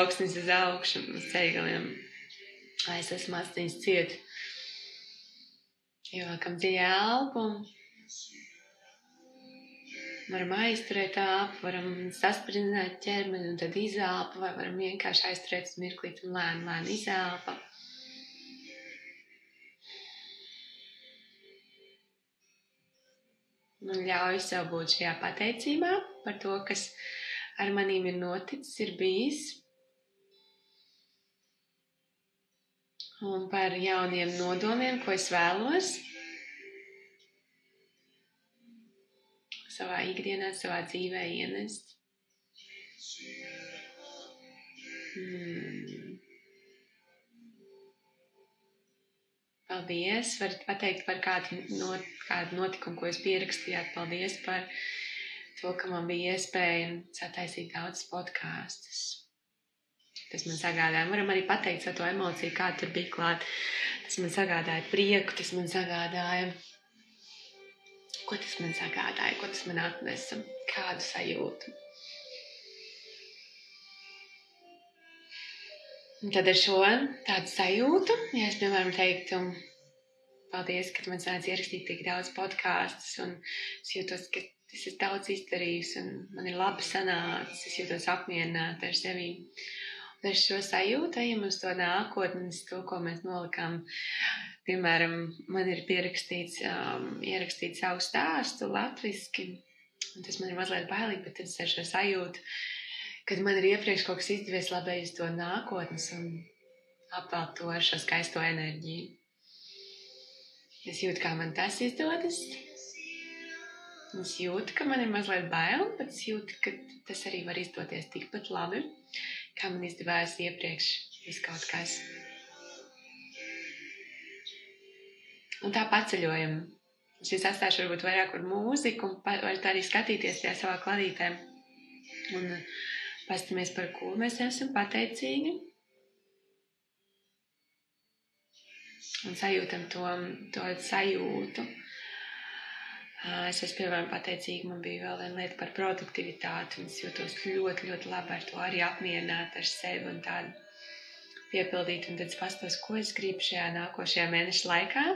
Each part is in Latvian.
augsnes uz augšu, uz ceļgaliem. Es esmu astiņas ciet. Ielākam dziļi elpu. Varam aizturēt āpu, varam sasprināt ķermeni un tad izelpa, vai varam vienkārši aizturēt uz mirklīt un lēni, lēni izelpa. Un ļauj sev būt šajā pateicībā par to, kas ar manīm ir noticis, ir bijis. Un par jauniem nodomiem, ko es vēlos. savā ikdienā, savā dzīvē ienest. Hmm. Paldies! Varat pateikt par kādu, not, kādu notikumu, ko jūs pierakstījāt. Paldies par to, ka man bija iespēja sataisīt daudz podkāstus. Tas man sagādāja. Varam arī pateikt par to emociju, kā tur bija klāt. Tas man sagādāja prieku, tas man sagādāja ko tas man sagādāja, ko tas man atnesa, kādu sajūtu. Un tad ar šo tādu sajūtu, ja es, piemēram, teiktu, paldies, ka man sāc ierakstīt tik daudz podkāstus, un es jūtos, ka es esmu daudz izdarījis, un man ir labi sanācis, es jūtos apmierināta ar sevi. Ar šo sajūtu ejam uz to nākotnes, to, ko mēs nolikām Piemēram, man ir pierakstīts, um, ierakstīt savu stāstu latviski, un tas man ir mazliet bailīgi, bet tad es ar šo sajūtu, kad man ir iepriekš kaut kas izdevies labai uz to nākotnes un apvelt to ar šo skaisto enerģiju. Es jūtu, kā man tas izdodas. Es jūtu, ka man ir mazliet bail, bet es jūtu, ka tas arī var izdoties tikpat labi, kā man izdevās iepriekš viskaut kas. un tā paceļojam. Es atstāšu varbūt vairāk ar mūziku, un varat arī skatīties tajā savā kladītē. Un uh, pastamies, par ko mēs esam pateicīgi. Un sajūtam to, to sajūtu. Es esmu, piemēram, pateicīga. Man bija vēl viena lieta par produktivitāti. Es jūtos ļoti, ļoti labi ar to arī apmierināta ar sevi un tādu piepildīt. Un tad es pastos, ko es gribu šajā nākošajā mēneša laikā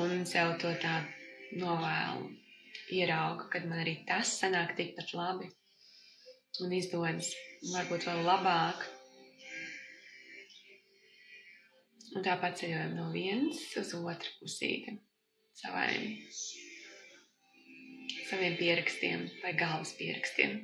un sev to tā novēlu, ieraugu, kad man arī tas sanāk tikpat labi un izdodas, varbūt vēl labāk. Un tāpat ceļojam no vienas uz otru pusīti saviem, saviem pierakstiem vai galvas pierakstiem.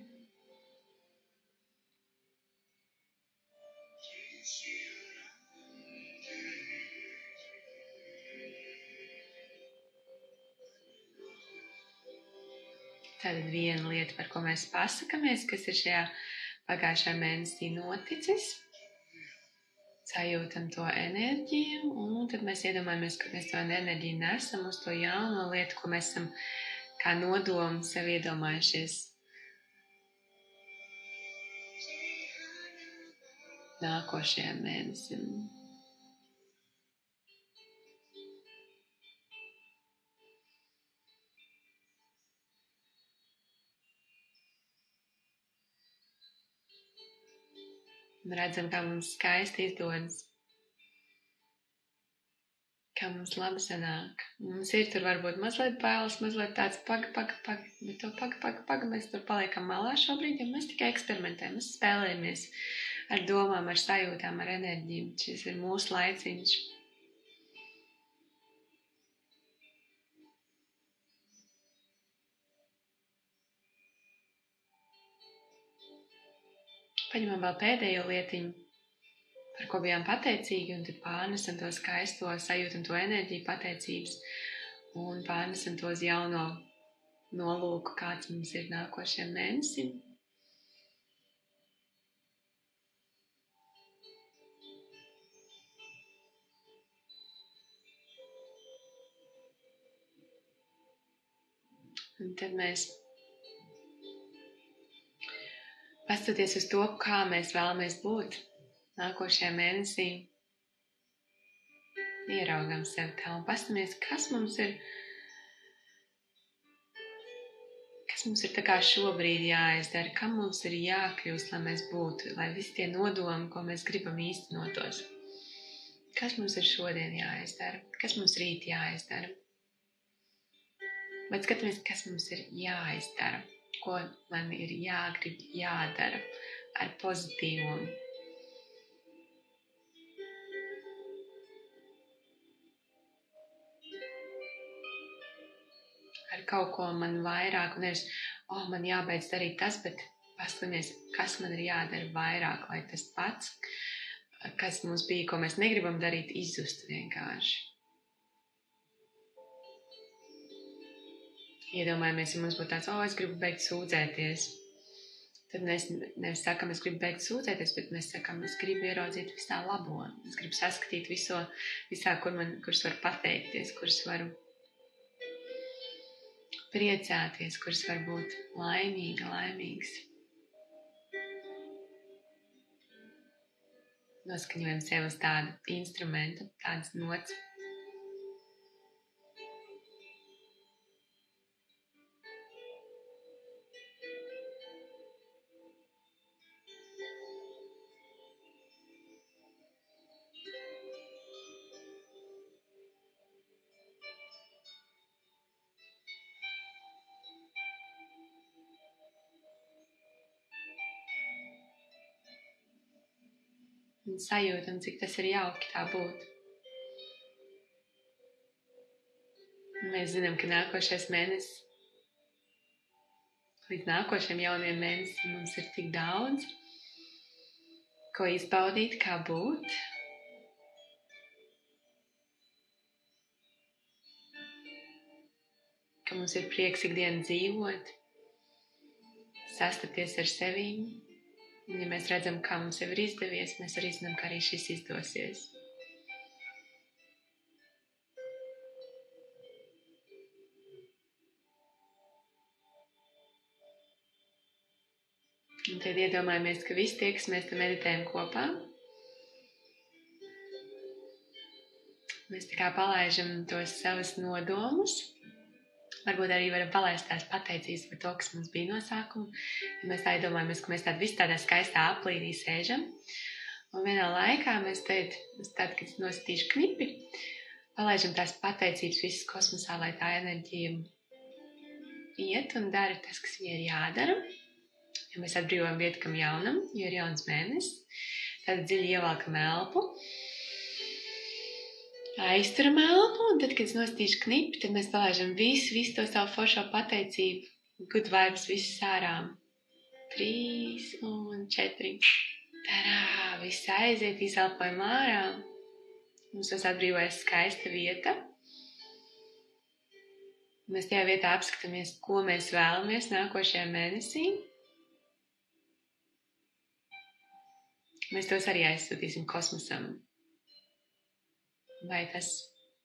Tad viena lieta, par ko mēs pasakāmies, kas ir šajā pagājušā mēnesī noticis. Sajūtam to enerģiju, un tad mēs iedomājamies, ka mēs to enerģiju nesam uz to jauno lietu, ko mēs esam kā nodomu sev iedomājušies. Nākošajam mēnesim. Redzam, kā mums skaisti izdodas, kā mums labi sanāk. Mums ir tur varbūt mazliet bailes, mazliet tāds paga, paga, paga, bet to paga, paga, paga mēs tur paliekam malā šobrīd, jo mēs tikai eksperimentējam, mēs spēlējamies ar domām, ar sajūtām, ar enerģiju. Šis ir mūsu laiciņš. Paņemam vēl pēdējo lietiņu, par ko bijām pateicīgi, un tad pārnesam to skaisto sajūtu un to enerģiju pateicības, un pārnesam to uz jauno nolūku, kāds mums ir nākošajam mēnesim. Un tad mēs pastoties uz to, kā mēs vēlamies būt nākošajā mēnesī, ieraugam sevi tā un pastamies, kas mums ir, kas mums ir tā kā šobrīd jāizdara, kam mums ir jākļūst, lai mēs būtu, lai visi tie nodomi, ko mēs gribam īstenotos. Kas mums ir šodien jāizdara, kas mums rīt jāizdara. Bet skatāmies, kas mums ir jāizdara, ko man ir jāgrib, jādara ar pozitīvumu ar kaut ko man vairāk, un nevis, oh, man jābeidz darīt tas, bet paskaties, kas man ir jādara vairāk, lai tas pats, kas mums bija, ko mēs negribam darīt, izzust vienkārši. Iedomājamies, ja mums būtu tāds, oh, es gribu beigt sūdzēties. Tad mēs nevis sakām, es gribu beigt sūdzēties, bet mēs sakām, es gribu ieraudzīt visā labo. Es gribu saskatīt viso, visā, kur man, kurus varu pateikties, kurus varu priecāties, kurš var būt laimīga, laimīgs. Noskaņojam sev uz tādu instrumentu, tādas nots. Un sajūtam, cik tas ir jauki tā būt. Un mēs zinām, ka nākošais mēnesis, līdz nākošajam jaunajam mēnesim mums ir tik daudz, ko izbaudīt, kā būt. Ka mums ir prieks ikdienu dzīvot, sastapties ar Un, ja mēs redzam, kā mums jau ir izdevies, mēs arī zinām, ka arī šis izdosies. Un tad iedomājamies, ka visi tie, kas mēs te meditējam kopā, mēs tā kā palaižam tos savus nodomus Varbūt arī varam palaist tās pateicības par to, kas mums bija no sākuma. Ja mēs tā iedomājamies, ka mēs tādā visi tādā skaistā aplīnī sēžam. Un vienā laikā mēs teikt, tad, kad nosītīšu knipi, palaižam tās pateicības visas kosmosā, lai tā enerģija iet un dara tas, kas viņai ir jādara. Ja mēs atbrīvojam vietu kam jaunam, jo ir jauns mēnesis, tad dziļi ievelkam elpu aizturam elpu, un tad, kad es nostīšu knipi, tad mēs palaižam visu, visu to savu foršo pateicību, good vibes, visu sārām. Trīs un četri. Tarā, viss aiziet, izelpojam ārā. Mums tas atbrīvojas skaista vieta. Mēs tajā vietā apskatāmies, ko mēs vēlamies nākošajā mēnesī. Mēs tos arī aizsūtīsim kosmosam vai tas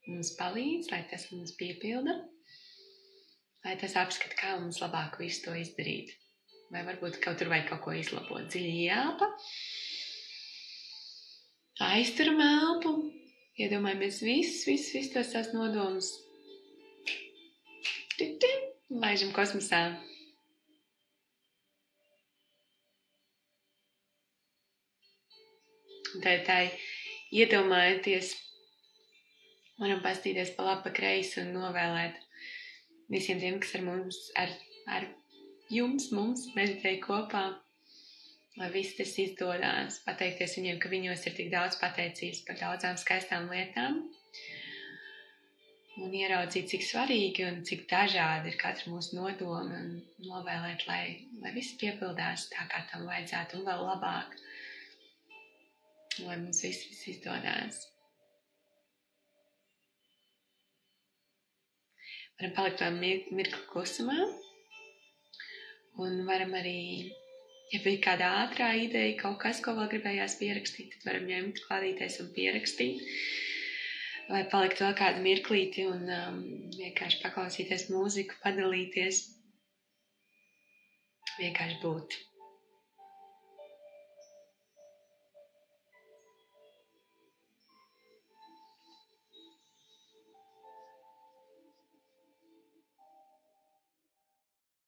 mums palīdz, lai tas mums piepilda, lai tas apskata, kā mums labāk visu to izdarīt. Vai varbūt kaut tur vajag kaut ko izlabot. Dziļi jāpa, aizturam elpu, iedomājamies visus, visus, visus tos tās nodomus. Laižam kosmosā. Tā ir tā, iedomājieties, varam pastīties pa labi, pa kreisi un novēlēt visiem tiem, kas ar mums, ar, ar jums, mums meditēja kopā, lai viss tas izdodas, pateikties viņiem, ka viņos ir tik daudz pateicības par daudzām skaistām lietām, un ieraudzīt, cik svarīgi un cik dažādi ir katra mūsu nodoma, un novēlēt, lai, lai viss piepildās tā, kā tam vajadzētu, un vēl labāk, lai mums viss, viss izdodas. Varam palikt vēl mirkli klusumā. Un varam arī, ja bija kāda ātrā ideja, kaut kas, ko vēl gribējās pierakstīt, tad varam ņemt klādīties un pierakstīt. Vai palikt vēl kādu mirklīti un um, vienkārši paklausīties mūziku, padalīties, vienkārši būt.